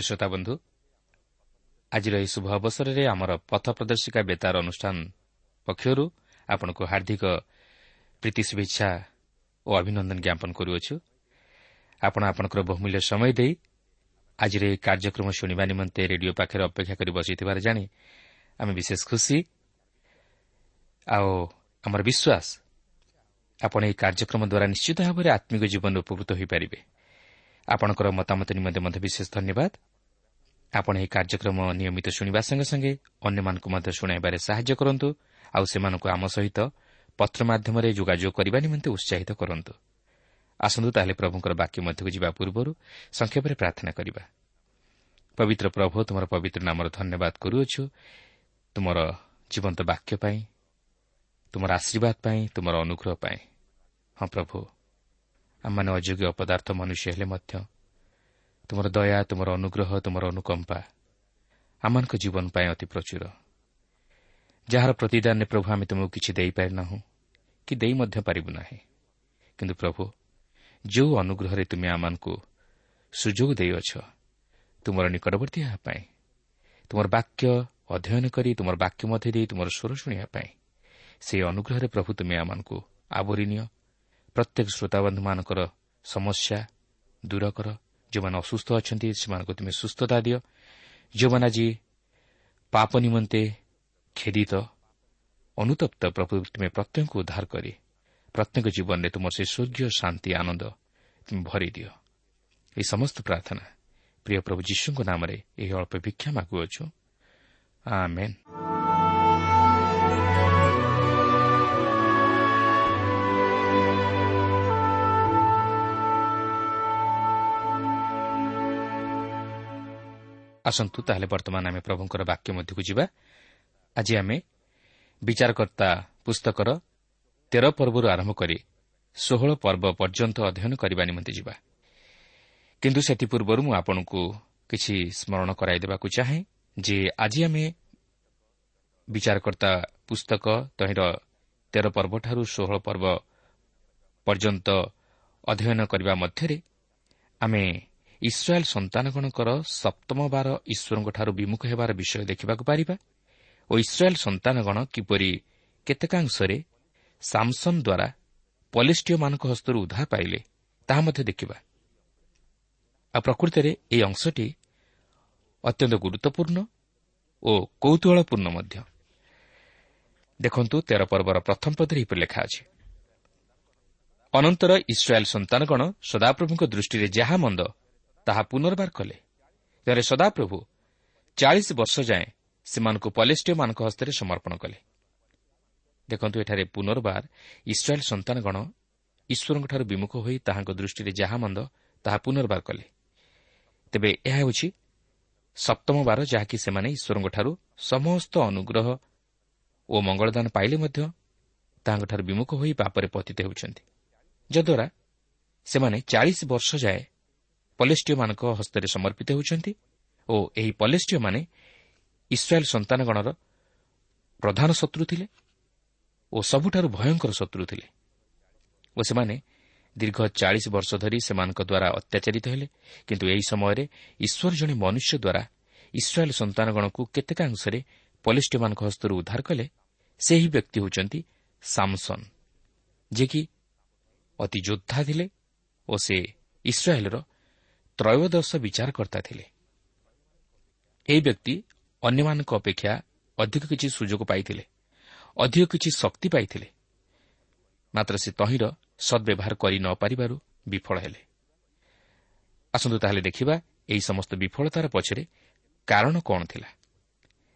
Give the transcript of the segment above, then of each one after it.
ପ୍ରିୟ ଶ୍ରୋତା ବନ୍ଧୁ ଆଜିର ଏହି ଶୁଭ ଅବସରରେ ଆମର ପଥ ପ୍ରଦର୍ଶିକା ବେତାର ଅନୁଷ୍ଠାନ ପକ୍ଷରୁ ଆପଣଙ୍କୁ ହାର୍ଦ୍ଦିକ ପ୍ରୀତି ଶୁଭେଚ୍ଛା ଓ ଅଭିନନ୍ଦନ ଜ୍ଞାପନ କରୁଅଛୁ ଆପଣ ଆପଣଙ୍କର ବହୁମୂଲ୍ୟ ସମୟ ଦେଇ ଆଜିର ଏହି କାର୍ଯ୍ୟକ୍ରମ ଶୁଣିବା ନିମନ୍ତେ ରେଡିଓ ପାଖରେ ଅପେକ୍ଷା କରି ବସିଥିବାର ଜାଣି ଆମେ ବିଶେଷ ଖୁସି ଆଉ ଆମର ବିଶ୍ୱାସ ଆପଣ ଏହି କାର୍ଯ୍ୟକ୍ରମ ଦ୍ୱାରା ନିଶ୍ଚିତ ଭାବରେ ଆତ୍ମିକ ଜୀବନ ଉପକୃତ ହୋଇପାରିବେ ଆପଣଙ୍କର ମତାମତ ନିମନ୍ତେ ମଧ୍ୟ ବିଶେଷ ଧନ୍ୟବାଦ ଆପଣ ଏହି କାର୍ଯ୍ୟକ୍ରମ ନିୟମିତ ଶୁଣିବା ସଙ୍ଗେ ସଙ୍ଗେ ଅନ୍ୟମାନଙ୍କୁ ମଧ୍ୟ ଶୁଣାଇବାରେ ସାହାଯ୍ୟ କରନ୍ତୁ ଆଉ ସେମାନଙ୍କୁ ଆମ ସହିତ ପତ୍ର ମାଧ୍ୟମରେ ଯୋଗାଯୋଗ କରିବା ନିମନ୍ତେ ଉତ୍ସାହିତ କରନ୍ତୁ। ଆସନ୍ତୁ ତାହେଲେ ପ୍ରଭୁଙ୍କର ବାକ୍ୟ ମଧ୍ୟକୁ ଯିବା ପୂର୍ବରୁ ସଂକ୍ଷେପରେ ପ୍ରାର୍ଥନା କରିବା। ପବିତ୍ର ପ୍ରଭୁ ତୁମର ପବିତ୍ର ନାମର ଧନ୍ୟବାଦ କରୁଅଛୁ। ତୁମର ଜୀବନ୍ତ ବାକ୍ୟ ପାଇଁ ତୁମର ଆଶୀର୍ବାଦ ପାଇଁ ତୁମର ଅନୁଗ୍ରହ ପାଇଁ। ହଁ ପ୍ରଭୁ ଆମମାନେ ଅଯୋଗ୍ୟ ଅପଦାର୍ଥ ମନୁଷ୍ୟ ହେଲେ ମଧ୍ୟ ତୁମର ଦୟା ତୁମର ଅନୁଗ୍ରହ ତୁମର ଅନୁକମ୍ପା ଆମମାନଙ୍କ ଜୀବନ ପାଇଁ ଅତି ପ୍ରଚୁର। ଯାହାର ପ୍ରତିଦାନରେ ପ୍ରଭୁ ଆମେ ତୁମକୁ କିଛି ଦେଇପାରିନାହୁଁ କି ଦେଇ ମଧ୍ୟ ପାରିବୁ ନାହିଁ। କିନ୍ତୁ ପ୍ରଭୁ ଯେଉଁ ଅନୁଗ୍ରହରେ ତୁମେ ଆମମାନଙ୍କୁ ସୁଯୋଗ ଦେଇଅଛ ତୁମର ନିକଟବର୍ତ୍ତୀ ହେବା ପାଇଁ। ତୁମର ବାକ୍ୟ ଅଧ୍ୟୟନ କରି ତୁମର ବାକ୍ୟ ମଧ୍ୟ ଦେଇ ତୁମର ସ୍ୱର ଶୁଣିବା ପାଇଁ। ସେହି ଅନୁଗ୍ରହରେ ପ୍ରଭୁ ତୁମେ ଆମମାନଙ୍କୁ ଆବରି ନିଅ ପ୍ରତ୍ୟେକ ଶ୍ରୋତାବନ୍ଧୁମାନଙ୍କର ସମସ୍ୟା ଦୂର କର ଯେଉଁମାନେ ଅସୁସ୍ଥ ଅଛନ୍ତି ସେମାନଙ୍କୁ ତୁମେ ସୁସ୍ଥତା ଦିଅ ଯେଉଁମାନେ ଆଜି ପାପ ନିମନ୍ତେ ଖେଦିତ ଅନୁତପ୍ତ ପ୍ରଭୁ ତୁମେ ପ୍ରତ୍ୟେକଙ୍କୁ ଉଦ୍ଧାର କରି ପ୍ରତ୍ୟେକ ଜୀବନରେ ତୁମର ସେ ସ୍ୱର୍ଗୀୟ ଶାନ୍ତି ଆନନ୍ଦ ତୁମେ ଭରି ଦିଅ ଏହି ସମସ୍ତ ପ୍ରାର୍ଥନା ପ୍ରିୟ ପ୍ରଭୁ ଯୀଶୁଙ୍କ ନାମରେ ଏହି ଅଳ୍ପ ଭିକ୍ଷା ମାଗୁଅଛୁ ଆସନ୍ତୁ ତାହେଲେ ବର୍ତ୍ତମାନ ଆମେ ପ୍ରଭୁଙ୍କର ବାକ୍ୟ ମଧ୍ୟକୁ ଯିବା। ଆଜି ଆମେ ବିଚାରକର୍ତ୍ତା ପୁସ୍ତକର ତେର ପର୍ବରୁ ଆରମ୍ଭ କରି ଷୋହଳ ପର୍ବ ପର୍ଯ୍ୟନ୍ତ ଅଧ୍ୟୟନ କରିବା ନିମନ୍ତେ ଯିବା। କିନ୍ତୁ ସେଥିପୂର୍ବରୁ ମୁଁ ଆପଣଙ୍କୁ କିଛି ସ୍କରଣ କରାଇଦେବାକୁ ଚାହେଁ ଯେ ଆଜି ଆମେ ବିଚାରକର୍ତ୍ତା ପୁସ୍ତକ ତହିଁର ତେର ପର୍ବଠାରୁ ଷୋହଳ ପର୍ବ ପର୍ଯ୍ୟନ୍ତ ଅଧ୍ୟୟନ କରିବା ମଧ୍ୟରେ ଆମେ ଇସ୍ରାଏଲ୍ ସନ୍ତାନଗଣଙ୍କର ସପ୍ତମ ବାର ଈଶ୍ୱରଙ୍କଠାରୁ ବିମୁଖ ହେବାର ବିଷୟ ଦେଖିବାକୁ ପାରିବା? ଓ ଇସ୍ରାଏଲ୍ ସନ୍ତାନଗଣ କିପରି କେତେକାଂଶରେ ସାମସନ୍ ଦ୍ୱାରା ପଲିଷ୍ଟିୟମାନଙ୍କ ହସ୍ତରୁ ଉଦ୍ଧାର ପାଇଲେ ତାହା ମଧ୍ୟ ଦେଖିବା। ଆଉ ପ୍ରକୃତରେ ଏହି ଅଂଶଟି ଅତ୍ୟନ୍ତ ଗୁରୁତ୍ୱପୂର୍ଣ୍ଣ ଓ କୌତୁହଳପୂର୍ଣ୍ଣ ମଧ୍ୟ। ଦେଖନ୍ତୁ ତେର ପର୍ବର ପ୍ରଥମ ପଦରେ ଏହିପରି ଲେଖା ଅଛି। ଅନନ୍ତର ଇସ୍ରାଏଲ୍ ସନ୍ତାନଗଣ ସଦାପ୍ରଭୁଙ୍କ ଦୃଷ୍ଟିରେ ଯାହା ମନ୍ଦ ତାହା ପୁନର୍ବାର କଲେ। ଯାହାର ସଦାପ୍ରଭୁ ଚାଳିଶ ବର୍ଷ ଯାଏଁ ସେମାନଙ୍କୁ ପଲେଷ୍ଟିୟମାନଙ୍କ ହସ୍ତରେ ସମର୍ପଣ କଲେ। ଦେଖନ୍ତୁ ଏଠାରେ ପୁନର୍ବାର ଇସ୍ରାଏଲ୍ ସନ୍ତାନଗଣ ଈଶ୍ୱରଙ୍କଠାରୁ ବିମୁଖ ହୋଇ ତାହାଙ୍କ ଦୃଷ୍ଟିରେ ଯାହା ମନ୍ଦ ତାହା ପୁନର୍ବାର କଲେ। ତେବେ ଏହା ହେଉଛି ସପ୍ତମ ବାର ଯାହାକି ସେମାନେ ଈଶ୍ୱରଙ୍କଠାରୁ ସମସ୍ତ ଅନୁଗ୍ରହ ଓ ମଙ୍ଗଳଦାନ ପାଇଲେ ମଧ୍ୟ ତାହାଙ୍କଠାରୁ ବିମୁଖ ହୋଇ ପାପରେ ପତିତ ହେଉଛନ୍ତି। ଯଦ୍ୱାରା ସେମାନେ ଚାଳିଶ ବର୍ଷ ଯାଏ ପଲେଷ୍ଟିୟମାନଙ୍କ ହସ୍ତରେ ସମର୍ପିତ ହେଉଛନ୍ତି ଓ ଏହି ପଲେଷ୍ଟିୟମାନେ ଇସ୍ରାଏଲ୍ ସନ୍ତାନଗଣର ପ୍ରଧାନ ଶତ୍ରୁ ଥିଲେ ଓ ସବୁଠାରୁ ଭୟଙ୍କର ଶତ୍ରୁ ଥିଲେ ଓ ସେମାନେ ଦୀର୍ଘ ଚାଳିଶ ବର୍ଷ ଧରି ସେମାନଙ୍କ ଦ୍ୱାରା ଅତ୍ୟାଚାରିତ ହେଲେ କିନ୍ତୁ ଏହି ସମୟରେ ଈଶ୍ୱର ଜଣେ ମନୁଷ୍ୟ ଦ୍ୱାରା ଇସ୍ରାଏଲ୍ ସନ୍ତାନଗଣକୁ କେତେକାଂଶରେ ପଲିଷ୍ଟିମାନଙ୍କ ହସ୍ତରୁ ଉଦ୍ଧାର କଲେ ସେହି ବ୍ୟକ୍ତି ହେଉଛନ୍ତି ସାମସନ୍ ଯିଏକି ଅତି ଯୋଦ୍ଧା ଥିଲେ ଓ ସେ ଇସ୍ରାଏଲ୍ର ତ୍ରୟୋଦଶ ବିଚାରକର୍ତ୍ତା ଥିଲେ। ଏହି ବ୍ୟକ୍ତି ଅନ୍ୟମାନଙ୍କ ଅପେକ୍ଷା ଅଧିକ କିଛି ସୁଯୋଗ ପାଇଥିଲେ ଅଧିକ କିଛି ଶକ୍ତି ପାଇଥିଲେ। ମାତ୍ର ସେ ତହିଁର ସଦ୍ବ୍ୟବହାର କରି ନ ପାରିବାରୁ ବିଫଳ ହେଲେ। ଆସନ୍ତୁ ତାହେଲେ ଦେଖିବା ଏହି ସମସ୍ତ ବିଫଳତାର ପଛରେ କାରଣ କ'ଣ ଥିଲା।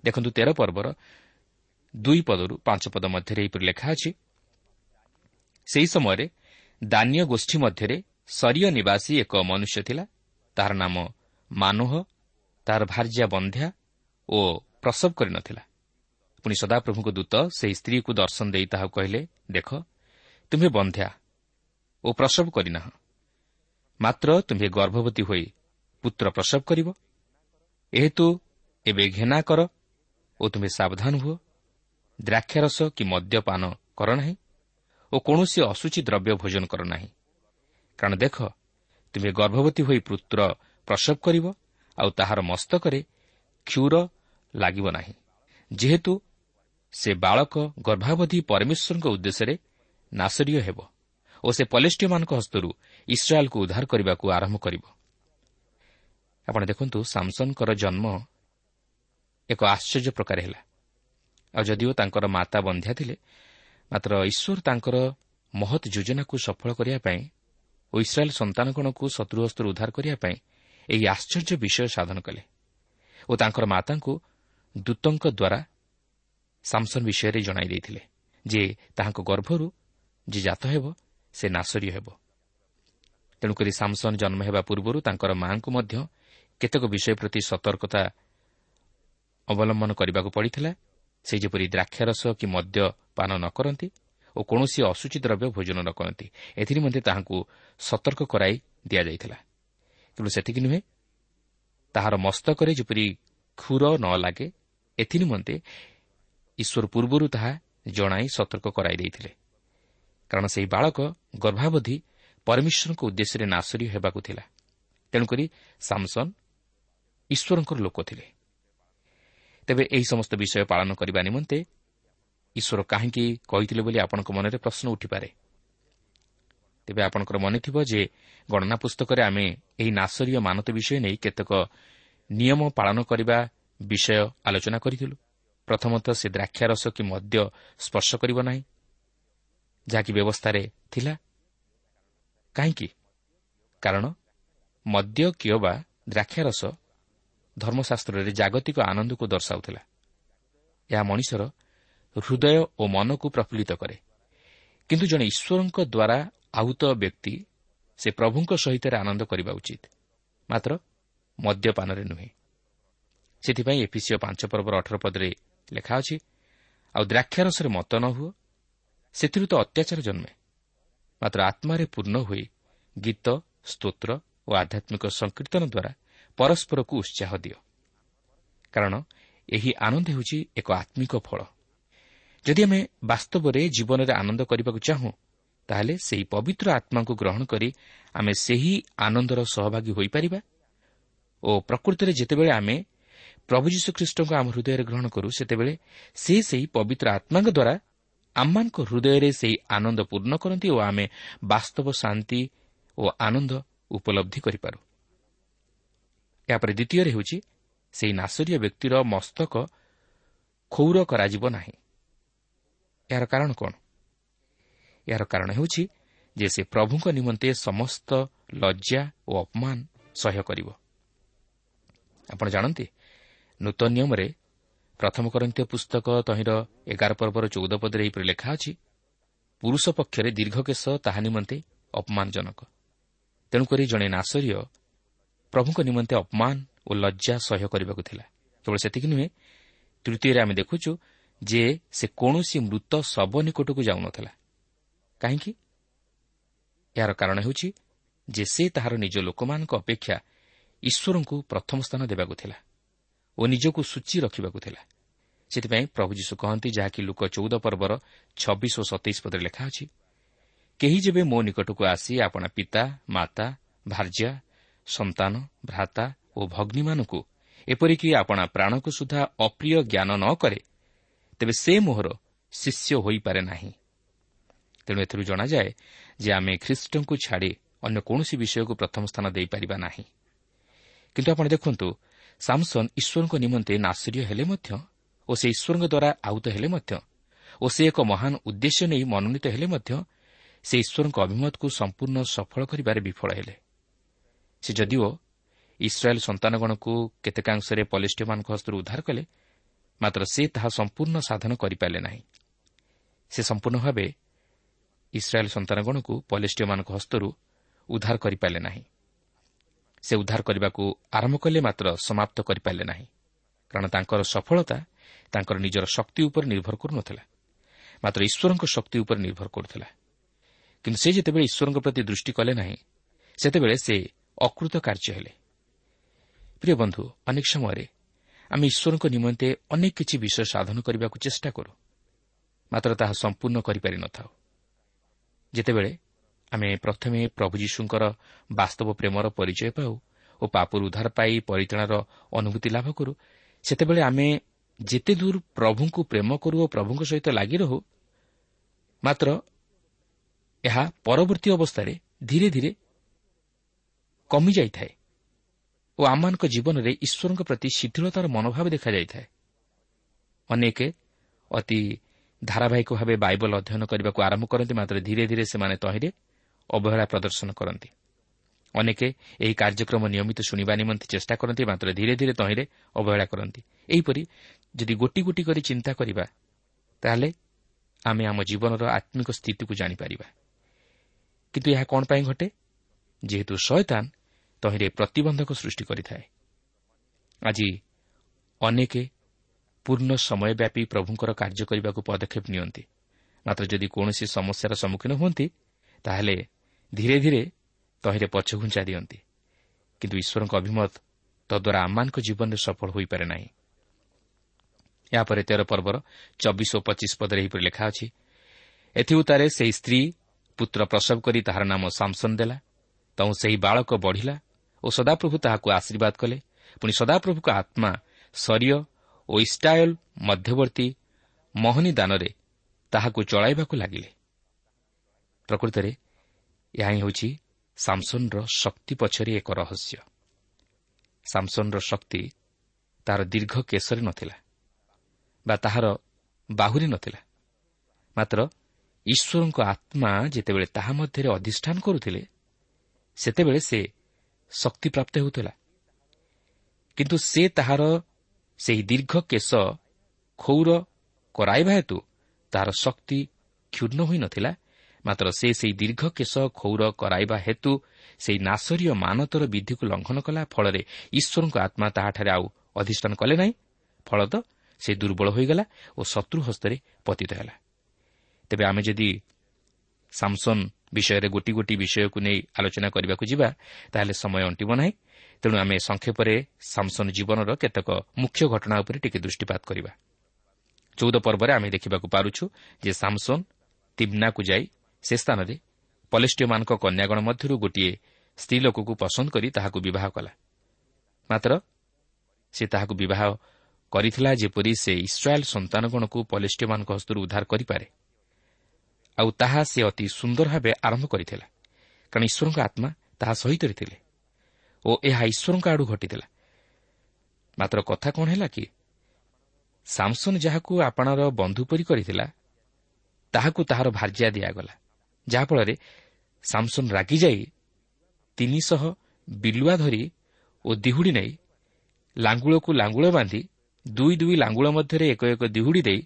ଦେଖନ୍ତୁ ତେର ପର୍ବର ଦୁଇ ପଦରୁ ପାଞ୍ଚ ପଦ ମଧ୍ୟରେ ଏହିପରି ଲେଖା ଅଛି ସେହି ସମୟରେ ଦାନୀୟ ଗୋଷ୍ଠୀ ମଧ୍ୟରେ ସରିୟ ନିବାସୀ ଏକ ମନୁଷ୍ୟ ଥିଲା ତାହାର ନାମ ମାନୋହ ତାହାର ଭାର୍ଯ୍ୟା ବନ୍ଧ୍ୟା ଓ ପ୍ରସବ କରିନଥିଲା। ପୁଣି ସଦାପ୍ରଭୁଙ୍କ ଦୂତ ସେହି ସ୍ତ୍ରୀକୁ ଦର୍ଶନ ଦେଇ ତାହାକୁ କହିଲେ ଦେଖ ତୁମ୍ଭେ ବନ୍ଧ୍ୟା ଓ ପ୍ରସବ କରିନାହ। ମାତ୍ର ତୁମ୍ଭେ ଗର୍ଭବତୀ ହୋଇ ପୁତ୍ର ପ୍ରସବ କରିବ। ଏହେତୁ ଏବେ ଘେନା କର ଓ ତୁମ୍ଭେ ସାବଧାନ ହୁଅ। ଦ୍ରାକ୍ଷାରସ କି ମଦ୍ୟପାନ କର ନାହିଁ ଓ କୌଣସି ଅସୁଚି ଦ୍ରବ୍ୟ ଭୋଜନ କର ନାହିଁ। କାରଣ ଦେଖ ତୁମେ ଗର୍ଭବତୀ ହୋଇ ପୁତ୍ର ପ୍ରସବ କରିବ ଆଉ ତାହାର ମସ୍ତକରେ କ୍ଷୁର ଲାଗିବ ନାହିଁ। ଯେହେତୁ ସେ ବାଳକ ଗର୍ଭାବଧି ପରମେଶ୍ୱରଙ୍କ ଉଦ୍ଦେଶ୍ୟରେ ନାଶରୀୟ ହେବ ଓ ସେ ପଲେଷ୍ଟିୟମାନଙ୍କ ହସ୍ତରୁ ଇସ୍ରାଏଲ୍କୁ ଉଦ୍ଧାର କରିବାକୁ ଆରମ୍ଭ କରିବ। ଆପଣ ଦେଖନ୍ତୁ ସାମସନ୍ଙ୍କର ଜନ୍ମ ଏକ ଆଶ୍ଚର୍ଯ୍ୟ ପ୍ରକାର ହେଲା। ଆଉ ଯଦିଓ ତାଙ୍କର ମାତା ବନ୍ଧ୍ୟା ଥିଲେ ମାତ୍ର ଈଶ୍ୱର ତାଙ୍କର ମହତ୍ ଯୋଜନାକୁ ସଫଳ କରିବା ପାଇଁ ଓ ଇସ୍ରାଏଲ୍ ସନ୍ତାନଗଣକୁ ଶତ୍ରୁହସ୍ତରୁ ଉଦ୍ଧାର କରିବା ପାଇଁ ଏହି ଆଶ୍ଚର୍ଯ୍ୟ ବିଷୟ ସାଧନ କଲେ ଓ ତାଙ୍କର ମାତାଙ୍କୁ ଦୂତଙ୍କ ଦ୍ୱାରା ସାମସନ୍ ବିଷୟରେ ଜଣାଇ ଦେଇଥିଲେ ଯେ ତାହାଙ୍କ ଗର୍ଭରୁ ଯେ ଜାତ ହେବ ସେ ନାଶରୀୟ ହେବ। ତେଣୁକରି ସାମସନ୍ ଜନ୍ମ ହେବା ପୂର୍ବରୁ ତାଙ୍କର ମା'ଙ୍କୁ ମଧ୍ୟ କେତେକ ବିଷୟ ପ୍ରତି ସତର୍କତା ଅବଲମ୍ବନ କରିବାକୁ ପଡ଼ିଥିଲା। ସେ ଯେପରି ଦ୍ରାକ୍ଷାରସ କି ମଦ୍ୟ ପାନ ନ କରନ୍ତି ଓ କୌଣସି ଅଶୁଚି ଦ୍ରବ୍ୟ ଭୋଜନ ନ କରନ୍ତି। ଏଥିନିମନ୍ତେ ତାହାଙ୍କୁ ସତର୍କ କରାଇ ଦିଆଯାଇଥିଲା। କିନ୍ତୁ ସେତିକି ନୁହେଁ ତାହାର ମସ୍ତକରେ ଯେପରି କ୍ଷୁର ନ ଲାଗେ ଏଥିନିମନ୍ତେ ଈଶ୍ୱର ପୂର୍ବରୁ ତାହା ଜଣାଇ ସତର୍କ କରାଇ ଦେଇଥିଲେ। କାରଣ ସେହି ବାଳକ ଗର୍ଭାବଧି ପରମେଶ୍ୱରଙ୍କ ଉଦ୍ଦେଶ୍ୟରେ ନାଶରୀ ହେବାକୁ ଥିଲା। ତେଣୁକରି ସାମସନ୍ ଈଶ୍ୱରଙ୍କର ଲୋକ ଥିଲେ। ତେବେ ଏହି ସମସ୍ତ ବିଷୟ ପାଳନ କରିବା ନିମନ୍ତେ ଈଶ୍ୱର କାହିଁକି କହିଥିଲେ ବୋଲି ଆପଣଙ୍କ ମନରେ ପ୍ରଶ୍ନ ଉଠିପାରେ? ତେବେ ଆପଣଙ୍କର ମନେଥିବ ଯେ ଗଣନା ପୁସ୍ତକରେ ଆମେ ଏହି ନାଶରୀୟ ମାନତ ବିଷୟ ନେଇ କେତେକ ନିୟମ ପାଳନ କରିବା ବିଷୟ ଆଲୋଚନା କରିଥିଲୁ। ପ୍ରଥମତଃ ସେ ଦ୍ରାକ୍ଷାରସ କି ମଦ୍ୟ ସ୍ପର୍ଶ କରିବ ନାହିଁ। ଯାହାକି ବ୍ୟବସ୍ଥାରେ ଥିଲା। କାହିଁକି? କାରଣ ମଦ୍ୟ କିମ୍ବା ଦ୍ରାକ୍ଷାରସ ଧର୍ମଶାସ୍ତ୍ରରେ ଜାଗତିକ ଆନନ୍ଦକୁ ଦର୍ଶାଉଥିଲା। ଏହା ମଣିଷର ହୃଦୟ ଓ ମନକୁ ପ୍ରଫୁଲ୍ଲିତ କରେ। କିନ୍ତୁ ଜଣେ ଈଶ୍ୱରଙ୍କ ଦ୍ୱାରା ଆହୁତ ବ୍ୟକ୍ତି ସେ ପ୍ରଭୁଙ୍କ ସହିତ ଆନନ୍ଦ କରିବା ଉଚିତ। ମାତ୍ର ମଦ୍ୟପାନରେ ନୁହେଁ। ସେଥିପାଇଁ ଏପିସିଓ ପାଞ୍ଚ ପର୍ବର ଅଠର ପଦରେ ଲେଖା ଅଛି ଆଉ ଦ୍ରାକ୍ଷାରସରେ ମତ ନ ହୁଅ ସେଥିରୁ ତ ଅତ୍ୟାଚାର ଜନ୍ମେ। ମାତ୍ର ଆତ୍ମାରେ ପୂର୍ଣ୍ଣ ହୋଇ ଗୀତ ସ୍ତୋତ୍ର ଓ ଆଧ୍ୟାତ୍ମିକ ସଂକୀର୍ତ୍ତନ ଦ୍ୱାରା ପରସ୍ପରକୁ ଉତ୍ସାହ ଦିଅ। କାରଣ ଏହି ଆନନ୍ଦ ହେଉଛି ଏକ ଆତ୍ମିକ ଫଳ। ଯଦି ଆମେ ବାସ୍ତବରେ ଜୀବନରେ ଆନନ୍ଦ କରିବାକୁ ଚାହୁଁ ତାହେଲେ ସେହି ପବିତ୍ର ଆତ୍ମାଙ୍କୁ ଗ୍ରହଣ କରି ଆମେ ସେହି ଆନନ୍ଦର ସହଭାଗୀ ହୋଇପାରିବା ଓ ପ୍ରକୃତରେ ଯେତେବେଳେ ଆମେ ପ୍ରଭୁ ଯୀଶୁଖ୍ରୀଷ୍ଟଙ୍କୁ ଆମ ହୃଦୟରେ ଗ୍ରହଣ କରୁ ସେତେବେଳେ ସେ ସେହି ପବିତ୍ର ଆତ୍ମାଙ୍କ ଦ୍ୱାରା ଆମମାନଙ୍କ ହୃଦୟରେ ସେହି ଆନନ୍ଦ ପୂର୍ଣ୍ଣ କରନ୍ତି ଓ ଆମେ ବାସ୍ତବ ଶାନ୍ତି ଓ ଆନନ୍ଦ ଉପଲବ୍ଧି କରିପାରୁ। ଏହାପରେ ଦ୍ୱିତୀୟରେ ହେଉଛି ସେହି ନାଶରୀୟ ବ୍ୟକ୍ତିର ମସ୍ତକ କ୍ଷୌର କରାଯିବ ନାହିଁ। ଏହାର କାରଣ କ'ଣ? ଏହାର କାରଣ ହେଉଛି ଯେ ସେ ପ୍ରଭୁଙ୍କ ନିମନ୍ତେ ସମସ୍ତ ଲଜ୍ଜା ଓ ଅପମାନ ସହ୍ୟ କରିବ। ଆପଣ ଜାଣନ୍ତି ନୂତନ ନିୟମରେ ପ୍ରଥମ କରନ୍ତି ପୁସ୍ତକ ତହିଁର ଏଗାର ପର୍ବର ଚଉଦ ପଦରେ ଏହିପରି ଲେଖା ଅଛି ପୁରୁଷ ପକ୍ଷରେ ଦୀର୍ଘକେଶ ତାହା ନିମନ୍ତେ ଅପମାନଜନକ। ତେଣୁକରି ଜଣେ ନାଶରୀୟ ପ୍ରଭୁଙ୍କ ନିମନ୍ତେ ଅପମାନ ଓ ଲଜ୍ଜା ସହ୍ୟ କରିବାକୁ ଥିଲା। କେବଳ ସେତିକି ନୁହେଁ ତୃତୀୟରେ ଆମେ ଦେଖୁଛୁ ଯେ ସେ କୌଣସି ମୃତ ଶବ ନିକଟକୁ ଯାଉନଥିଲା। କାହିଁକି? ଏହାର କାରଣ ହେଉଛି ଯେ ସେ ତାହାର ନିଜ ଲୋକମାନଙ୍କ ଅପେକ୍ଷା ଈଶ୍ୱରଙ୍କୁ ପ୍ରଥମ ସ୍ଥାନ ଦେବାକୁ ଥିଲା ଓ ନିଜକୁ ସୂଚୀ ରଖିବାକୁ ଥିଲା। ସେଥିପାଇଁ ପ୍ରଭୁ ଯୀଶୁ କହନ୍ତି ଯାହାକି ଲୋକ ଚଉଦ ପର୍ବର ଛବିଶ ଓ ସତେଇଶ ପଦରେ ଲେଖା ଅଛି କେହି ଯେବେ ମୋ ନିକଟକୁ ଆସି ଆପଣା ପିତା ମାତା ଭାର୍ଯ୍ୟା ସନ୍ତାନ ଭ୍ରାତା ଓ ଭଗ୍ନୀମାନଙ୍କୁ ଏପରିକି ଆପଣା ପ୍ରାଣକୁ ସୁଦ୍ଧା ଅପ୍ରିୟ ଜ୍ଞାନ ନ କରେ ତେବେ ସେ ମୋହର ଶିଷ୍ୟ ହୋଇପାରେ ନାହିଁ। ତେଣୁ ଏଥିରୁ ଜଣାଯାଏ ଯେ ଆମେ ଖ୍ରୀଷ୍ଟଙ୍କୁ ଛାଡ଼ି ଅନ୍ୟ କୌଣସି ବିଷୟକୁ ପ୍ରଥମ ସ୍ଥାନ ଦେଇପାରିବା ନାହିଁ। କିନ୍ତୁ ଆପଣ ଦେଖନ୍ତୁ ସାମସନ୍ ଈଶ୍ୱରଙ୍କ ନିମନ୍ତେ ନାଶରୀୟ ହେଲେ ମଧ୍ୟ ଓ ସେ ଈଶ୍ୱରଙ୍କ ଦ୍ୱାରା ଆହୁତ ହେଲେ ମଧ୍ୟ ଓ ସେ ଏକ ମହାନ ଉଦ୍ଦେଶ୍ୟ ନେଇ ମନୋନୀତ ହେଲେ ମଧ୍ୟ ସେ ଈଶ୍ୱରଙ୍କ ଅଭିମତକୁ ସମ୍ପୂର୍ଣ୍ଣ ସଫଳ କରିବାରେ ବିଫଳ ହେଲେ। ସେ ଯଦିଓ ଇସ୍ରାଏଲ୍ ସନ୍ତାନଗଣକୁ କେତେକାଂଶରେ ପଲିଷ୍ଟିମାନଙ୍କ ହସ୍ତରୁ ଉଦ୍ଧାର କଲେ ମାତ୍ର ସେ ତାହା ସମ୍ପୂର୍ଣ୍ଣ ସାଧନ କରିପାରିଲେ ନାହିଁ। ସେ ସମ୍ପୂର୍ଣ୍ଣ ଭାବେ ଇସ୍ରାଏଲ୍ ସନ୍ତାନଗଣକୁ ପଲିଷ୍ଟିୟମାନଙ୍କ ହସ୍ତରୁ ଉଦ୍ଧାର କରିପାରିଲେ ନାହିଁ। ସେ ଉଦ୍ଧାର କରିବାକୁ ଆରମ୍ଭ କଲେ ମାତ୍ର ସମାପ୍ତ କରିପାରିଲେ ନାହିଁ କାରଣ ତାଙ୍କର ସଫଳତା ତାଙ୍କର ନିଜର ଶକ୍ତି ଉପରେ ନିର୍ଭର କରୁନଥିଲା। ମାତ୍ର ଈଶ୍ୱରଙ୍କ ଶକ୍ତି ଉପରେ ନିର୍ଭର କରୁଥିଲା। କିନ୍ତୁ ସେ ଯେତେବେଳେ ଈଶ୍ୱରଙ୍କ ପ୍ରତି ଦୃଷ୍ଟି କଲେ ନାହିଁ ସେତେବେଳେ ସେ ଅକୃତ କାର୍ଯ୍ୟ ହେଲେ। ପ୍ରିୟ ବନ୍ଧୁ ଅନେକ ସମୟରେ ଆମେ ଈଶ୍ୱରଙ୍କ ନିମନ୍ତେ ଅନେକ କିଛି ବିଷୟ ସାଧନ କରିବାକୁ ଚେଷ୍ଟା କରୁ। ମାତ୍ର ତାହା ସମ୍ପୂର୍ଣ୍ଣ କରିପାରିନଥାଉ ଯେତେବେଳେ ଆମେ ପ୍ରଥମେ ପ୍ରଭୁ ଯୀଶୁଙ୍କର ବାସ୍ତବ ପ୍ରେମର ପରିଚୟ ପାଉ ଓ ପାପରୁ ଉଦ୍ଧାର ପାଇ ପରିଚାଳନାର ଅନୁଭୂତି ଲାଭ କରୁ ସେତେବେଳେ ଆମେ ଯେତେ ଦୂର ପ୍ରଭୁଙ୍କୁ ପ୍ରେମ କରୁ ଓ ପ୍ରଭୁଙ୍କ ସହିତ ଲାଗି ରହୁ ମାତ୍ର ଏହା ପରବର୍ତ୍ତୀ ଅବସ୍ଥାରେ ଧୀରେ ଧୀରେ କମିଯାଇଥାଏ। ଓ ଆମମାନଙ୍କ ଜୀବନରେ ଈଶ୍ୱରଙ୍କ ପ୍ରତି ଶିଥିଳତାର ମନୋଭାବ ଦେଖାଯାଇଥାଏ। ଅନେକ ଅତି ଧାରାବାହିକ ଭାବେ ବାଇବଲ ଅଧ୍ୟୟନ କରିବାକୁ ଆରମ୍ଭ କରନ୍ତି ମାତ୍ର ଧୀରେ ଧୀରେ ସେମାନେ ତହିଁରେ ଅବହେଳା ପ୍ରଦର୍ଶନ କରନ୍ତି। ଅନେକ ଏହି କାର୍ଯ୍ୟକ୍ରମ ନିୟମିତ ଶୁଣିବା ନିମନ୍ତେ ଚେଷ୍ଟା କରନ୍ତି ମାତ୍ର ଧୀରେ ଧୀରେ ତହିଁରେ ଅବହେଳା କରନ୍ତି। ଏହିପରି ଯଦି ଗୋଟି ଗୋଟି କରି ଚିନ୍ତା କରିବା ତାହେଲେ ଆମେ ଆମ ଜୀବନର ଆତ୍ମିକ ସ୍ଥିତିକୁ ଜାଣିପାରିବା। କିନ୍ତୁ ଏହା କ'ଣ ପାଇଁ ଘଟେ? ଯେହେତୁ ଶୟତାନ ତହିଁରେ ପ୍ରତିବନ୍ଧକ ସୃଷ୍ଟି କରିଥାଏ। ଆଜି ଅନେକ ପୂର୍ଣ୍ଣ ସମୟବ୍ୟାପୀ ପ୍ରଭୁଙ୍କର କାର୍ଯ୍ୟ କରିବାକୁ ପଦକ୍ଷେପ ନିଅନ୍ତି। ମାତ୍ର ଯଦି କୌଣସି ସମସ୍ୟାର ସମ୍ମୁଖୀନ ହୁଅନ୍ତି ତାହେଲେ ଧୀରେ ଧୀରେ ତହିଁରେ ପଛଘୁଞ୍ଚା ଦିଅନ୍ତି। କିନ୍ତୁ ଈଶ୍ୱରଙ୍କ ଅଭିମତ ତଦ୍ୱାରା ଆମମାନଙ୍କ ଜୀବନରେ ସଫଳ ହୋଇପାରେ ନାହିଁ। ଏହାପରେ ତେର ପର୍ବର ଚବିଶ ଓ ପଚିଶ ପଦରେ ଏହିପରି ଲେଖା ଅଛି ଏଥିଉତାରେ ସେହି ସ୍ତ୍ରୀ ପୁତ୍ର ପ୍ରସବ କରି ତାହାର ନାମ ସାମସନ୍ ଦେଲା। ତୁ ସେହି ବାଳକ ବଢ଼ିଲା ଓ ସଦାପ୍ରଭୁ ତାହାକୁ ଆଶୀର୍ବାଦ କଲେ। ପୁଣି ସଦାପ୍ରଭୁଙ୍କ ଆତ୍ମା ସରିୟ ଓ ଇଷ୍ଟାୟଲ ମଧ୍ୟବର୍ତ୍ତୀ ମହନି ଦାନରେ ତାହାକୁ ଚଳାଇବାକୁ ଲାଗିଲେ। ପ୍ରକୃତରେ ଏହା ହିଁ ହେଉଛି ସାମସନ୍ର ଶକ୍ତି ପଛରେ ଏକ ରହସ୍ୟ। ସାମସନ୍ର ଶକ୍ତି ତାହାର ଦୀର୍ଘ କେଶରେ ନଥିଲା ବା ତାହାର ବାହୁରେ ନଥିଲା। ମାତ୍ର ଈଶ୍ୱରଙ୍କ ଆତ୍ମା ଯେତେବେଳେ ତାହା ମଧ୍ୟରେ ଅଧିଷ୍ଠାନ କରୁଥିଲେ ସେତେବେଳେ ସେ ଶକ୍ତିପ୍ରାପ୍ତ ହେଉଥିଲା। କିନ୍ତୁ ସେ ତାହାର ସେହି ଦୀର୍ଘ କେଶ ଖୌର କରାଇବା ହେତୁ ତାହାର ଶକ୍ତି କ୍ଷୁର୍ଣ୍ଣ ହୋଇନଥିଲା ମାତ୍ର ସେ ସେହି ଦୀର୍ଘ କେଶ ଖୌର କରାଇବା ହେତୁ ସେହି ନାସରୀୟ ମାନତର ବିଧିକୁ ଲଙ୍ଘନ କଲା ଫଳରେ ଈଶ୍ୱରଙ୍କ ଆତ୍ମା ତାହାଠାରେ ଆଉ ଅଧିଷ୍ଠାନ କଲେ ନାହିଁ ଫଳତଃ ସେ ଦୁର୍ବଳ ହୋଇଗଲା ଓ ଶତ୍ରୁ ହସ୍ତରେ ପତିତ ହେଲା। ତେବେ ଆମେ ଯଦି ସାମସନ୍ ବିଷୟରେ ଗୋଟି ଗୋଟି ବିଷୟକୁ ନେଇ ଆଲୋଚନା କରିବାକୁ ଯିବା ତାହେଲେ ସମୟ ଅଣ୍ଟିବ ନାହିଁ। ତେଣୁ ଆମେ ସଂକ୍ଷେପରେ ସାମସନ୍ ଜୀବନର କେତେକ ମୁଖ୍ୟ ଘଟଣା ଉପରେ ଟିକେ ଦୃଷ୍ଟିପାତ କରିବା। ଚଉଦ ପର୍ବରେ ଆମେ ଦେଖିବାକୁ ପାରୁଛୁ ଯେ ସାମସନ୍ ତିମ୍ନାକୁ ଯାଇ ସେ ସ୍ଥାନରେ ପଲେଷ୍ଟିୟମାନଙ୍କ କନ୍ୟାଗଣ ମଧ୍ୟରୁ ଗୋଟିଏ ସ୍ତ୍ରୀ ଲୋକକୁ ପସନ୍ଦ କରି ତାହାକୁ ବିବାହ କଲା। ମାତ୍ର ସେ ତାହାକୁ ବିବାହ କରିଥିଲା ଯେପରି ସେ ଇସ୍ରାଏଲ୍ ସନ୍ତାନଗଣକୁ ପଲେଷ୍ଟିୟମାନଙ୍କ ହସ୍ତରୁ ଉଦ୍ଧାର କରିପାରେ। ଆଉ ତାହା ସେ ଅତି ସୁନ୍ଦର ଭାବେ ଆରମ୍ଭ କରିଥିଲା। କାରଣ ଈଶ୍ୱରଙ୍କ ଆତ୍ମା ତାହା ସହିତରେ ଥିଲେ ଓ ଏହା ଈଶ୍ୱରଙ୍କ ଆଡ଼ୁ ଘଟିଥିଲା। ମାତ୍ର କଥା କ'ଣ ହେଲା କି ସାମସନ୍ ଯାହାକୁ ଆପଣାର ବନ୍ଧୁ ପରି କରିଥିଲା ତାହାକୁ ତାହାର ଭାର୍ଯ୍ୟା ଦିଆଗଲା ଯାହାଫଳରେ ସାମସନ୍ ରାଗିଯାଇ ତିନିଶହ ବିଲୁଆ ଧରି ଓ ଦିହୁଡ଼ି ନେଇ ଲାଙ୍ଗୁଳକୁ ଲାଙ୍ଗୁଳ ବାନ୍ଧି ଦୁଇ ଦୁଇ ଲାଙ୍ଗୁଳ ମଧ୍ୟରେ ଏକ ଏକ ଦିହୁଡ଼ି ଦେଇ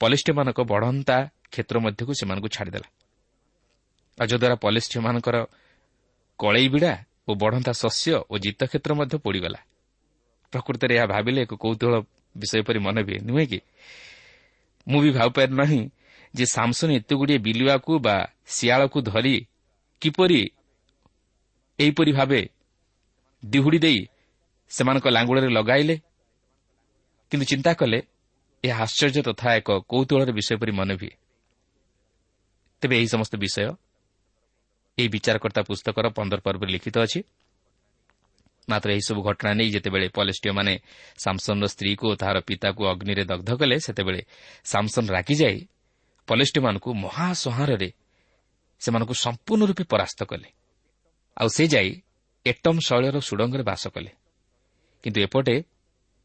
ପଲିଷ୍ଟିମାନଙ୍କ ବଢ଼ନ୍ତା କ୍ଷେତ୍ର ମଧ୍ୟକୁ ସେମାନଙ୍କୁ ଛାଡ଼ିଦେଲା। ଯଦ୍ୱାରା ପଲିଷ୍ଟିମାନଙ୍କର କଳେଇ ବିଡ଼ା ଓ ବଢ଼ନ୍ତା ଶସ୍ୟ ଓ ଜିତକ୍ଷେତ୍ର ମଧ୍ୟ ପୋଡ଼ିଗଲା। ପ୍ରକୃତରେ ଏହା ଭାବିଲେ ଏକ କୌତୁହଳ ବିଷୟ ପରି ମନେ ହୁଏ। ନୁହେଁ କି? ମୁଁ ବି ଭାବିପାରି ନାହିଁ ଯେ ସାମସନ୍ ଏତେଗୁଡ଼ିଏ ବିଲୁଆକୁ ବା ଶିଆଳକୁ ଧରି କିପରି ଏହିପରି ଭାବେ ଦିହୁଡ଼ି ଦେଇ ସେମାନଙ୍କ ଲାଙ୍ଗୁଳରେ ଲଗାଇଲେ। କିନ୍ତୁ ଚିନ୍ତା କଲେ ଏହା ଆଶ୍ଚର୍ଯ୍ୟ ତଥା ଏକ କୌତୁହଳର ବିଷୟ ପରି ମନେ ହୁଏ। ତେବେ ଏହି ସମସ୍ତ ବିଷୟ ଏହି ବିଚାରକର୍ତ୍ତା ପୁସ୍ତକର ପନ୍ଦର ପର୍ବରେ ଲିଖିତ ଅଛି। ମାତ୍ର ଏହିସବୁ ଘଟଣା ନେଇ ଯେତେବେଳେ ପଲେଷ୍ଟିୟମାନେ ସାମସନ୍ର ସ୍ତ୍ରୀକୁ ଓ ତାହାର ପିତାକୁ ଅଗ୍ନିରେ ଦଗ୍ଧ କଲେ ସେତେବେଳେ ସାମସନ୍ ରାଗିଯାଇ ପଲେଷ୍ଟିମାନଙ୍କୁ ମହାସଂହାରରେ ସେମାନଙ୍କୁ ସମ୍ପୂର୍ଣ୍ଣ ରୂପେ ପରାସ୍ତ କଲେ। ଆଉ ସେ ଯାଇ ଏଟମ୍ ଶୈଳର ସୁଡ଼ଙ୍ଗରେ ବାସ କଲେ। କିନ୍ତୁ ଏପଟେ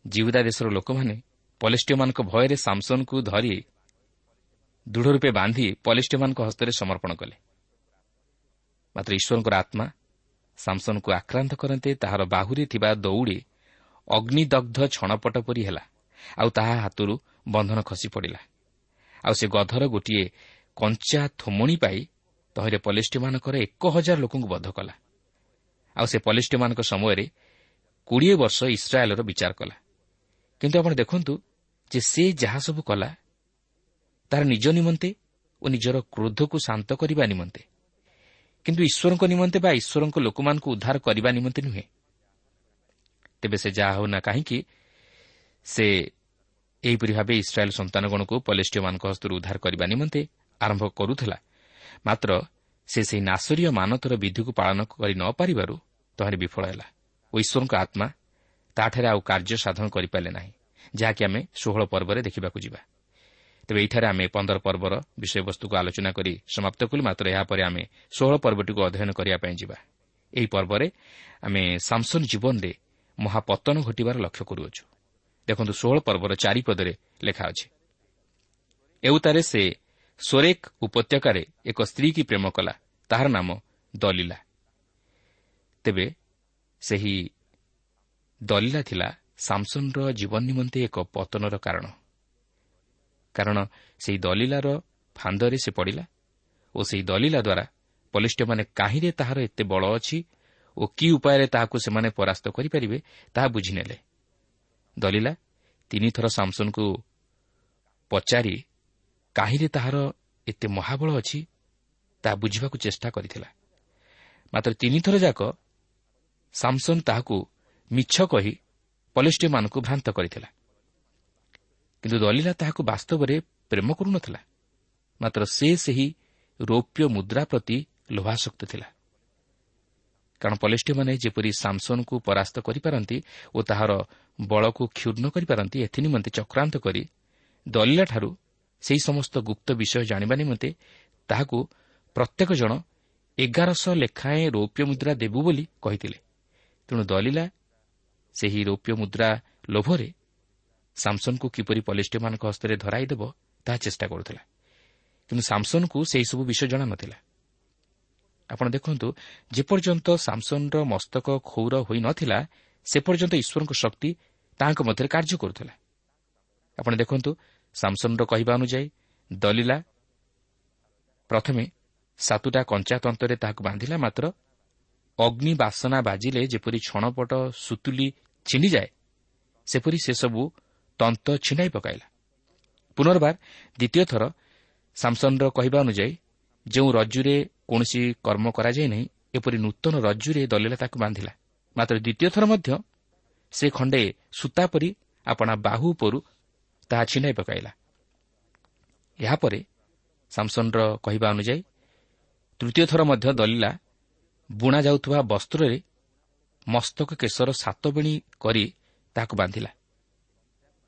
ଜିଉଦା ଦେଶର ଲୋକମାନେ ପଲିଷ୍ଟିୟମାନଙ୍କ ଭୟରେ ସାମସନ୍କୁ ଧରି ଦୃଢ଼ ରୂପେ ବାନ୍ଧି ପଲିଷ୍ଟିୟମାନଙ୍କ ହସ୍ତରେ ସମର୍ପଣ କଲେ ମାତ୍ର ଈଶ୍ୱରଙ୍କର ଆତ୍ମା ସାମସନ୍କୁ ଆକ୍ରାନ୍ତ କରନ୍ତେ ତାହାର ବାହୁରେ ଥିବା ଦୌଡ଼ି ଅଗ୍ନିଦଗ୍ଧ ଛଣପଟ ପରି ହେଲା ଆଉ ତାହା ହାତରୁ ବନ୍ଧନ ଖସି ପଡ଼ିଲା। ଆଉ ସେ ଗଧର ଗୋଟିଏ କଞ୍ଚା ଥୋମଣି ପାଇ ତହିଁରେ ପଲିଷ୍ଟିମାନଙ୍କର ଏକ ହଜାର ଲୋକଙ୍କୁ ବଦ୍ଧ କଲା। ଆଉ ସେ ପଲିଷ୍ଟିମାନଙ୍କ ସମୟରେ କୋଡ଼ିଏ ବର୍ଷ ଇସ୍ରାଏଲ୍ର ବିଚାର କଲା। କିନ୍ତୁ ଆପଣ ଦେଖନ୍ତୁ ଯେ ସେ ଯାହା ସବୁ କଲା ତାହାର ନିଜ ନିମନ୍ତେ ଓ ନିଜର କ୍ରୋଧକୁ ଶାନ୍ତ କରିବା ନିମନ୍ତେ। କିନ୍ତୁ ଈଶ୍ୱରଙ୍କ ନିମନ୍ତେ ବା ଈଶ୍ୱରଙ୍କ ଲୋକମାନଙ୍କୁ ଉଦ୍ଧାର କରିବା ନିମନ୍ତେ ନୁହେଁ। ତେବେ ସେ ଯାହା ହେଉନା କାହିଁକି ସେ ଏହିପରି ଭାବେ ଇସ୍ରାଏଲ୍ ସନ୍ତାନଗଣକୁ ପଲେଷ୍ଟିୟମାନଙ୍କ ହସ୍ତରୁ ଉଦ୍ଧାର କରିବା ନିମନ୍ତେ ଆରମ୍ଭ କରୁଥିଲା। ମାତ୍ର ସେ ସେହି ନାସରୀୟ ମାନତର ବିଧିକୁ ପାଳନ କରି ନ ପାରିବାରୁ ତହିଁରେ ବିଫଳ ହେଲା ଓ ଈଶ୍ୱରଙ୍କ ଆତ୍ମା ତାଠାରେ ଆଉ କାର୍ଯ୍ୟ ସାଧନ କରିପାରିଲେ ନାହିଁ ଯାହାକି ଆମେ ଷୋହଳ ପର୍ବରେ ଦେଖିବାକୁ ଯିବା। ତେବେ ଏଠାରେ ଆମେ ପନ୍ଦର ପର୍ବର ବିଷୟବସ୍ତୁକୁ ଆଲୋଚନା କରି ସମାପ୍ତ କଲୁ। ମାତ୍ର ଏହାପରେ ଆମେ ଷୋହଳ ପର୍ବଟିକୁ ଅଧ୍ୟୟନ କରିବା ପାଇଁ ଯିବା। ଏହି ପର୍ବରେ ଆମେ ସାମସନ୍ ଜୀବନରେ ମହାପତନ ଘଟିବାର ଲକ୍ଷ୍ୟ କରୁଅଛୁ। ଦେଖନ୍ତୁ ଷୋହଳ ପର୍ବର ଚାରିପଦରେ ଲେଖା ଅଛି। ଏଉତାରେ ସେ ସୋରେକ୍ ଉପତ୍ୟକାରେ ଏକ ସ୍ତ୍ରୀ କି ପ୍ରେମ କଲା। ତାହାର ନାମ ଦଲିଲା। ତେବେ ସେହି ଦଲିଲା ଥିଲା ସାମସନ୍ର ଜୀବନ ନିମନ୍ତେ ଏକ ପତନର କାରଣ। କାରଣ ସେହି ଦଲିଲାର ଫାନ୍ଦରେ ସେ ପଡ଼ିଲା ଓ ସେହି ଦଲିଲା ଦ୍ୱାରା ପଲିଷ୍ଠମାନେ କାହିଁରେ ତାହାର ଏତେ ବଳ ଅଛି ଓ କି ଉପାୟରେ ତାହାକୁ ସେମାନେ ପରାସ୍ତ କରିପାରିବେ ତାହା ବୁଝିନେଲେ। ଦଲିଲା ତିନିଥର ସାମସନ୍କୁ ପଚାରି କାହିଁରେ ତାହାର ଏତେ ମହାବଳ ଅଛି ତାହା ବୁଝିବାକୁ ଚେଷ୍ଟା କରିଥିଲା। ମାତ୍ର ତିନିଥର ଯାକ ସାମସନ୍ ତାହାକୁ ମିଛ କହି ପଲିଷ୍ଟିମାନଙ୍କୁ ଭ୍ରାନ୍ତ କରିଥିଲା। କିନ୍ତୁ ଦଲିଲା ତାହାକୁ ବାସ୍ତବରେ ପ୍ରେମ କରୁନଥିଲା। ମାତ୍ର ସେ ସେହି ରୌପ୍ୟ ମୁଦ୍ରା ପ୍ରତି ଲୋଭାସକ୍ତ ଥିଲା। କାରଣ ପଲିଷ୍ଟିମାନେ ଯେପରି ସାମସନ୍କୁ ପରାସ୍ତ କରିପାରନ୍ତି ଓ ତାହାର ବଳକୁ କ୍ଷୁର୍ଣ୍ଣ କରିପାରନ୍ତି ଏଥି ନିମନ୍ତେ ଚକ୍ରାନ୍ତ କରି ଦଲିଲାଠାରୁ ସେହି ସମସ୍ତ ଗୁପ୍ତ ବିଷୟ ଜାଣିବା ନିମନ୍ତେ ତାହାକୁ ପ୍ରତ୍ୟେକ ଜଣ ଏଗାରଶହ ଲେଖାଏଁ ରୌପ୍ୟ ମୁଦ୍ରା ଦେବୁ ବୋଲି କହିଥିଲେ। ତେଣୁ ଦଲିଲା ସେହି ରୌପ୍ୟ ମୁଦ୍ରା ଲୋଭରେ ସାମସନ୍କୁ କିପରି ପଲିଷ୍ଟିମାନଙ୍କ ହସ୍ତରେ ଧରାଇଦେବ ତାହା ଚେଷ୍ଟା କରୁଥିଲା। କିନ୍ତୁ ସାମସନ୍କୁ ସେହିସବୁ ବିଷୟ ଜଣା ନ ଥିଲା ଆପଣ ଦେଖନ୍ତୁ ଯେପର୍ଯ୍ୟନ୍ତ ସାମସନ୍ର ମସ୍ତକ କ୍ଷୌର ହୋଇନଥିଲା ସେ ପର୍ଯ୍ୟନ୍ତ ଈଶ୍ୱରଙ୍କ ଶକ୍ତି ତାହାଙ୍କ ମଧ୍ୟରେ କାର୍ଯ୍ୟ କରୁଥିଲା। ଆପଣ ଦେଖନ୍ତୁ ସାମସନ୍ର କହିବା ଅନୁଯାୟୀ ଦଲିଲା ପ୍ରଥମେ ସାତୁଟା କଞ୍ଚା ତନ୍ତରେ ତାହାକୁ ବାନ୍ଧିଲା ମାତ୍ର ଅଗ୍ନି ବାସନା ବାଜିଲେ ଯେପରି ଛଣପଟ ସୁତୁଲି ଛିଣ୍ଡିଯାଏ ସେପରି ସେସବୁ ତନ୍ତ ଛିଣ୍ଡାଇ ପକାଇଲା। ପୁନର୍ବାର ଦ୍ୱିତୀୟ ଥର ସାମସନ୍ର କହିବା ଅନୁଯାୟୀ ଯେଉଁ ରଜ୍ଜୁରେ କୌଣସି କର୍ମ କରାଯାଇ ନାହିଁ ଏପରି ନୂତନ ରଜ୍ଜୁରେ ଦଲିଲା ତାକୁ ବାନ୍ଧିଲା। ମାତ୍ର ଦ୍ୱିତୀୟ ଥର ମଧ୍ୟ ସେ ଖଣ୍ଡେ ସୂତା ପରି ଆପଣା ବାହୁ ଉପରୁ ତାହା ଛିଣ୍ଡାଇ ପକାଇଲା। ଏହାପରେ ସାମସନ୍ର କହିବା ଅନୁଯାୟୀ ତୃତୀୟ ଥର ମଧ୍ୟ ଦଲିଲା ବୁଣା ଯାଉଥିବା ବସ୍ତ୍ରରେ ମସ୍ତକ କେଶର ସାତବେଣୀ କରି ତାହାକୁ ବାନ୍ଧିଲା।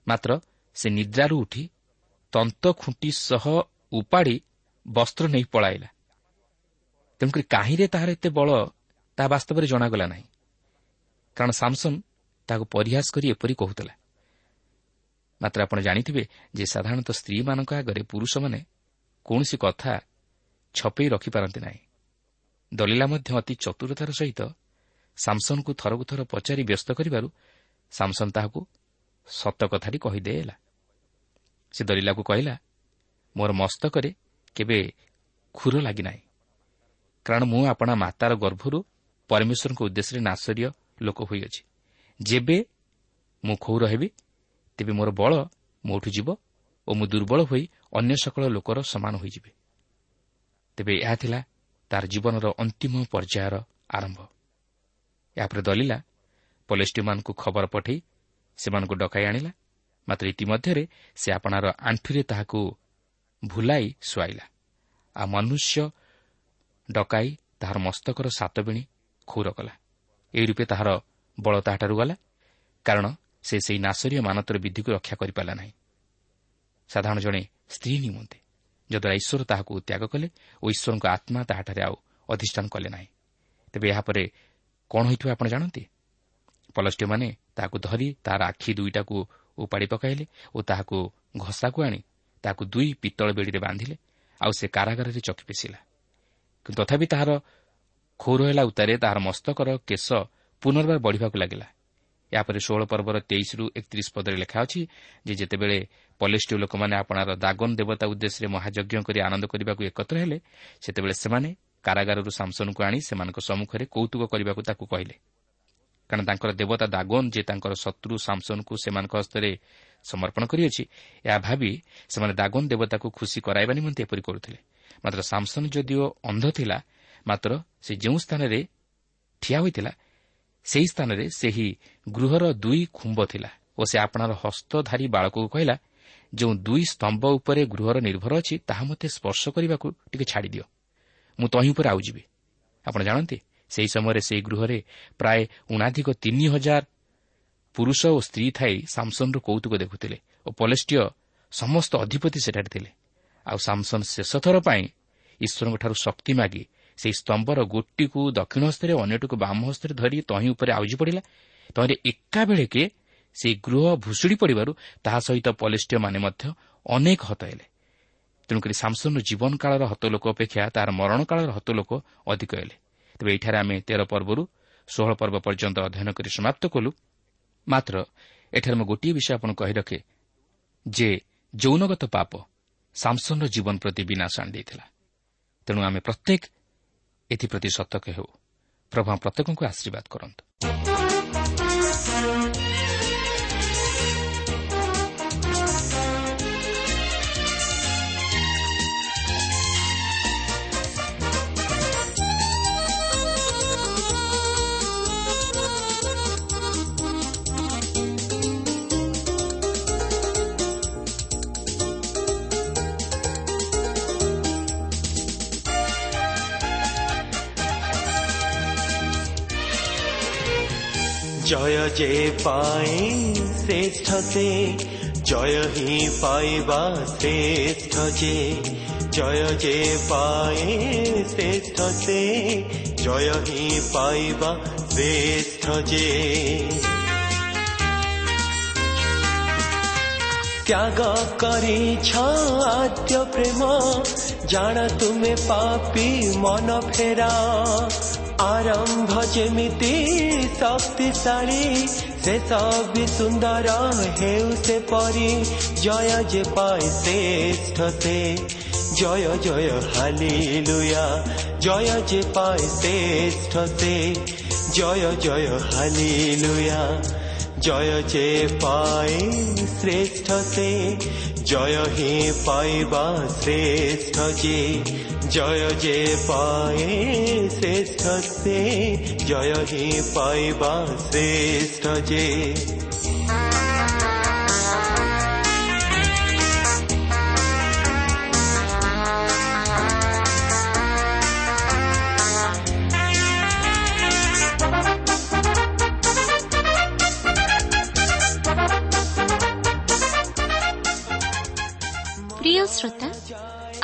ମାତ୍ର ସେ ନିଦ୍ରାରୁ ଉଠି ତନ୍ତ ଖୁଣ୍ଟି ସହ ଉପାଡ଼ି ବସ୍ତ୍ର ନେଇ ପଳାଇଲା। ତେଣୁକରି କାହିଁରେ ତାହାର ଏତେ ବଳ ତାହା ବାସ୍ତବରେ ଜଣାଗଲା ନାହିଁ। କାରଣ ସାମସନ୍ ତାହାକୁ ପରିହାସ କରି ଏପରି କହୁଥିଲା ମାତ୍ର ଆପଣ ଜାଣିଥିବେ ଯେ ସାଧାରଣତଃ ସ୍ତ୍ରୀମାନଙ୍କ ଆଗରେ ପୁରୁଷମାନେ କୌଣସି କଥା ଛପେଇ ରଖିପାରନ୍ତି ନାହିଁ। ଦଲିଲା ମଧ୍ୟ ଅତି ଚତୁରତାର ସହିତ ସାମସନ୍କୁ ଥରକୁ ଥର ପଚାରି ବ୍ୟସ୍ତ କରିବାରୁ ସାମସନ୍ ତାହାକୁ ସତ କଥାଟି କହିଦେଲା ସେ ଦଲିଲାକୁ କହିଲା ମୋର ମସ୍ତକରେ କେବେ ଖୁର ଲାଗିନାହିଁ କାରଣ ମୁଁ ଆପଣା ମାତାର ଗର୍ଭରୁ ପରମେଶ୍ୱରଙ୍କ ଉଦ୍ଦେଶ୍ୟରେ ନାଶରୀୟ ଲୋକ ହୋଇଅଛି। ଯେବେ ମୁଁ ଖୌର ହେବି ତେବେ ମୋର ବଳ ମୋଠୁ ଯିବ ଓ ମୁଁ ଦୁର୍ବଳ ହୋଇ ଅନ୍ୟ ସକଳ ଲୋକର ସମାନ ହୋଇଯିବେ। ତେବେ ଏହା ଥିଲା ତାର ଜୀବନର ଅନ୍ତିମ ପର୍ଯ୍ୟାୟର ଆରମ୍ଭ। ଏହାପରେ ଦଲିଲା ପଲେଷ୍ଟିମାନଙ୍କୁ ଖବର ପଠାଇ ସେମାନଙ୍କୁ ଡକାଇ ଆଣିଲା। ମାତ୍ର ଇତିମଧ୍ୟରେ ସେ ଆପଣାର ଆଣ୍ଠୁରେ ତାହାକୁ ଭୁଲାଇ ଶୁଆଇଲା। ଆଉ ମନୁଷ୍ୟ ଡକାଇ ତାହାର ମସ୍ତକର ସାତବେଣୀ କ୍ଷୌର କଲା। ଏହି ରୂପେ ତାହାର ବଳ ତାହାଠାରୁ ଗଲା। କାରଣ ସେ ସେହି ନାଶରୀୟ ମାନତର ବିଧିକୁ ରକ୍ଷା କରିପାରିଲା ନାହିଁ। ସାଧାରଣ ଜଣେ ସ୍ତ୍ରୀ ନିମନ୍ତେ ଯଦ୍ୱାରା ଈଶ୍ୱର ତାହାକୁ ତ୍ୟାଗ କଲେ ଓ ଈଶ୍ୱରଙ୍କ ଆତ୍ମା ତାହାଠାରେ ଆଉ ଅଧିଷ୍ଠାନ କଲେ ନାହିଁ। ତେବେ ଏହାପରେ କ'ଣ ହୋଇଥିବ ଆପଣ ଜାଣନ୍ତି? ପଲଷ୍ଟିମାନେ ତାହାକୁ ଧରି ତାହାର ଆଖି ଦୁଇଟାକୁ ଉପାଡ଼ି ପକାଇଲେ ଓ ତାହାକୁ ଘଷାକୁ ଆଣି ତାହାକୁ ଦୁଇ ପିତ୍ତଳ ବେଡ଼ିରେ ବାନ୍ଧିଲେ ଆଉ ସେ କାରାଗାରରେ ଚକି ପେଶିଲା। କିନ୍ତୁ ତଥାପି ତାହାର ଖୌର ହେଲା ଉତ୍ତାରେ ତାହାର ମସ୍ତକର କେଶ ପୁନର୍ବାର ବଢ଼ିବାକୁ ଲାଗିଲା। ଏହାପରେ ଷୋହଳ ପର୍ବର ତେଇଶରୁ ଏକତିରିଶ ପଦରେ ଲେଖା ଅଛି ଯେ ଯେତେବେଳେ ପଲେଷ୍ଟିୟ ଲୋକମାନେ ଆପଣାର ଦାଗନ ଦେବତା ଉଦ୍ଦେଶ୍ୟରେ ମହାଯଜ୍ଞ କରି ଆନନ୍ଦ କରିବାକୁ ଏକତ୍ର ହେଲେ ସେତେବେଳେ ସେମାନେ କାରାଗାରରୁ ସାମସନକୁ ଆଣି ସେମାନଙ୍କ ସମ୍ମୁଖରେ କୌତୁକ କରିବାକୁ ତାକୁ କହିଲେ। କାରଣ ତାଙ୍କର ଦେବତା ଦାଗୋନ ଯେ ତାଙ୍କର ଶତ୍ରୁ ସାମସନକୁ ସେମାନଙ୍କ ହସ୍ତରେ ସମର୍ପଣ କରିଅଛି ଏହା ଭାବି ସେମାନେ ଦାଗୋନ ଦେବତାକୁ ଖୁସି କରାଇବା ନିମନ୍ତେ ଏପରି କରୁଥିଲେ। ମାତ୍ର ସାମସନ୍ ଯଦିଓ ଅନ୍ଧ ଥିଲା ମାତ୍ର ସେ ଯେଉଁ ସ୍ଥାନରେ ଠିଆ ହୋଇଥିଲା ସେହି ସ୍ଥାନରେ ସେହି ଗୃହର ଦୁଇ ଖୁମ୍ବ ଥିଲା ଓ ସେ ଆପଣାର ହସ୍ତଧାରୀ ବାଳକକୁ କହିଲା ଯେଉଁ ଦୁଇ ସ୍ତମ୍ଭ ଉପରେ ଗୃହର ନିର୍ଭର ଅଛି ତାହା ମୋତେ ସ୍ପର୍ଶ କରିବାକୁ ଟିକେ ଛାଡ଼ିଦିଅ। ମୁଁ ତହିଁ ଉପରେ ଆଉ ଯିବି। ଆପଣ ଜାଣନ୍ତି? ସେହି ସମୟରେ ସେହି ଗୃହରେ ପ୍ରାୟ ଉଣାଧିକ ତିନି ହଜାର ପୁରୁଷ ଓ ସ୍ତ୍ରୀ ଥାଇ ସାମସନ୍ର କୌତୁକ ଦେଖୁଥିଲେ ଓ ପଲେଷ୍ଟିୟ ସମସ୍ତ ଅଧିପତି ସେଠାରେ ଥିଲେ। ଆଉ ସାମସନ୍ ଶେଷଥର ପାଇଁ ଈଶ୍ୱରଙ୍କଠାରୁ ଶକ୍ତି ମାଗି ସେହି ସ୍ତମ୍ଭର ଗୋଟିକୁ ଦକ୍ଷିଣ ହସ୍ତରେ ଅନ୍ୟଟିକୁ ବାମ ହସ୍ତରେ ଧରି ତହିଁ ଉପରେ ଆଉଜି ପଡ଼ିଲା। ତହିଁରେ ଏକାବେଳେକେ ସେହି ଗୃହ ଭୁଷୁଡ଼ି ପଡ଼ିବାରୁ ତାହା ସହିତ ପଲିଷ୍ଟିୟମାନେ ମଧ୍ୟ ଅନେକ ହତ ହେଲେ। ତେଣୁକରି ସାମସନ୍ର ଜୀବନ କାଳର ହତଲୋକ ଅପେକ୍ଷା ତାହାର ମରଣ କାଳର ହତଲୋକ ଅଧିକ ହେଲେ। ତେବେ ଏଠାରେ ଆମେ ତେର ପର୍ବରୁ ଷୋହଳ ପର୍ବ ପର୍ଯ୍ୟନ୍ତ ଅଧ୍ୟୟନ କରି ସମାପ୍ତ କଲୁ। ମାତ୍ର ଏଠାରେ ମୁଁ ଗୋଟିଏ ବିଷୟ ଆପଣ କହି ରଖେ ଯେ ଯୌନଗତ ପାପ ସାମସନ୍ର ଜୀବନ ପ୍ରତି ବିନାଶ ଆଣିଦେଇଥିଲା ତେଣୁ ଆମେ ପ୍ରତ୍ୟେକ ଏଥିପ୍ରତି ସତର୍କ ହେଉ। ପ୍ରଭା ପ୍ରତ୍ୟେକଙ୍କୁ ଆଶୀର୍ବାଦ କରନ୍ତୁ। জয় যে পায় শ্রেষ্ঠ সে জয় হি পাইবা শ্রেষ্ঠ যে। জয় যে পায় শ্রেষ্ঠ সে জয় হি পাইবা শ্রেষ্ঠ যে। ত্যাগ করিছ আদ্য প্রেম জাণ তুমি পাপি মন ফেরা। ଆରମ୍ଭ ଯେମିତି ଶକ୍ତିଶାଳୀ ଶେଷ ବି ସୁନ୍ଦର ହେଉ ସେ ପରି ଜୟ ଯେ ପାଏ ଶ୍ରେଷ୍ଠ ସେ ଜୟ ଜୟ ହାଲିଲୁୟା ଜୟ ଯେ ପାଏ ଶ୍ରେଷ୍ଠ ସେ ଜୟ ଜୟ ହାଲିଲୁୟା জয় যে পাই শ্রেষ্ঠ সে জয় হি পাইবা শ্রেষ্ঠ যে জয় যে পায়ে শ্রেষ্ঠ সে জয় হি পাইবা শ্রেষ্ঠ যে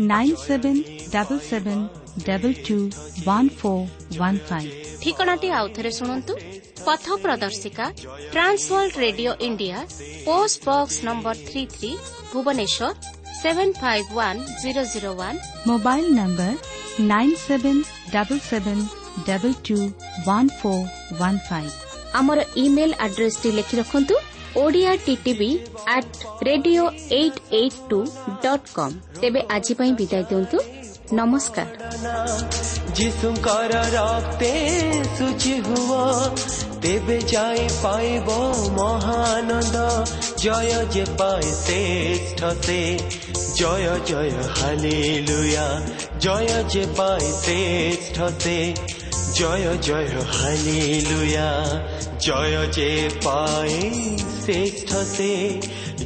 nine seven double seven double two one four one five ঠিকଣାটি ଆଉଥରେ ଶୁଣନ୍ତୁ ପଥ ପ୍ରଦର୍ଶିକା Trans World Radio India post box number three three Bhubaneswar seven five one zero zero one mobile number nine seven double seven double two one four one five ଆମର email ଆଡ୍ରେସ୍ଟି ଲେଖି ରଖନ୍ତୁ Odia TTV at radio eight eight two dot com ତେବେ ଆଜି ପାଇଁ ବିଦାୟ ଦିଅନ୍ତୁ ନମସ୍କାର ଯୀଶୁଙ୍କର ରକ୍ତେ ଶୁଚି ହୁଅ ତେବେ ଯାଇ ପାଇବ ମହାନନ୍ଦ ଜୟ ଯେ ପାଏ ଶ୍ରେଷ୍ଠ ସେ ଜୟ ଜୟ ହାଲେଲୁୟା ଜୟ ଯେ ପାଏ ଶ୍ରେଷ୍ଠ ସେ জয় জয় হালেলুয়া। জয় যে পায়ে শ্রেষ্ঠ সে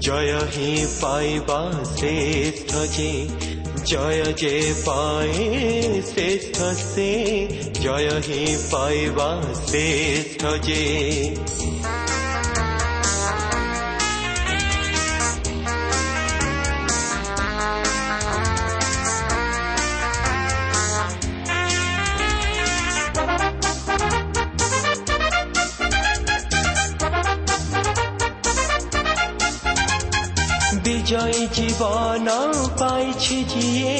জয় হে পাইবা শ্রেষ্ঠ যে জয় যে পায়ে শ্রেষ্ঠ সে জয় হে পাইবা শ্রেষ্ঠ যে পাইছি যিয়ে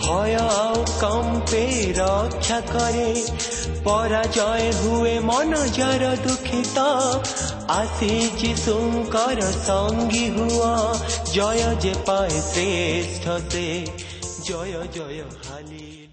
ভয় ଆଉ କମ୍ପେ ରକ୍ଷା କରେ ପରାଜୟ ହୁଏ ମନ ଜର ଦୁଃଖିତ ଆସି ଯୀଶୁଙ୍କର ସଙ୍ଗୀ ହୁଅ ଜୟ ଯେ ପାଏ ଶ୍ରେଷ୍ଠ ସେ ଜୟ ଜୟ ହାଲିଲ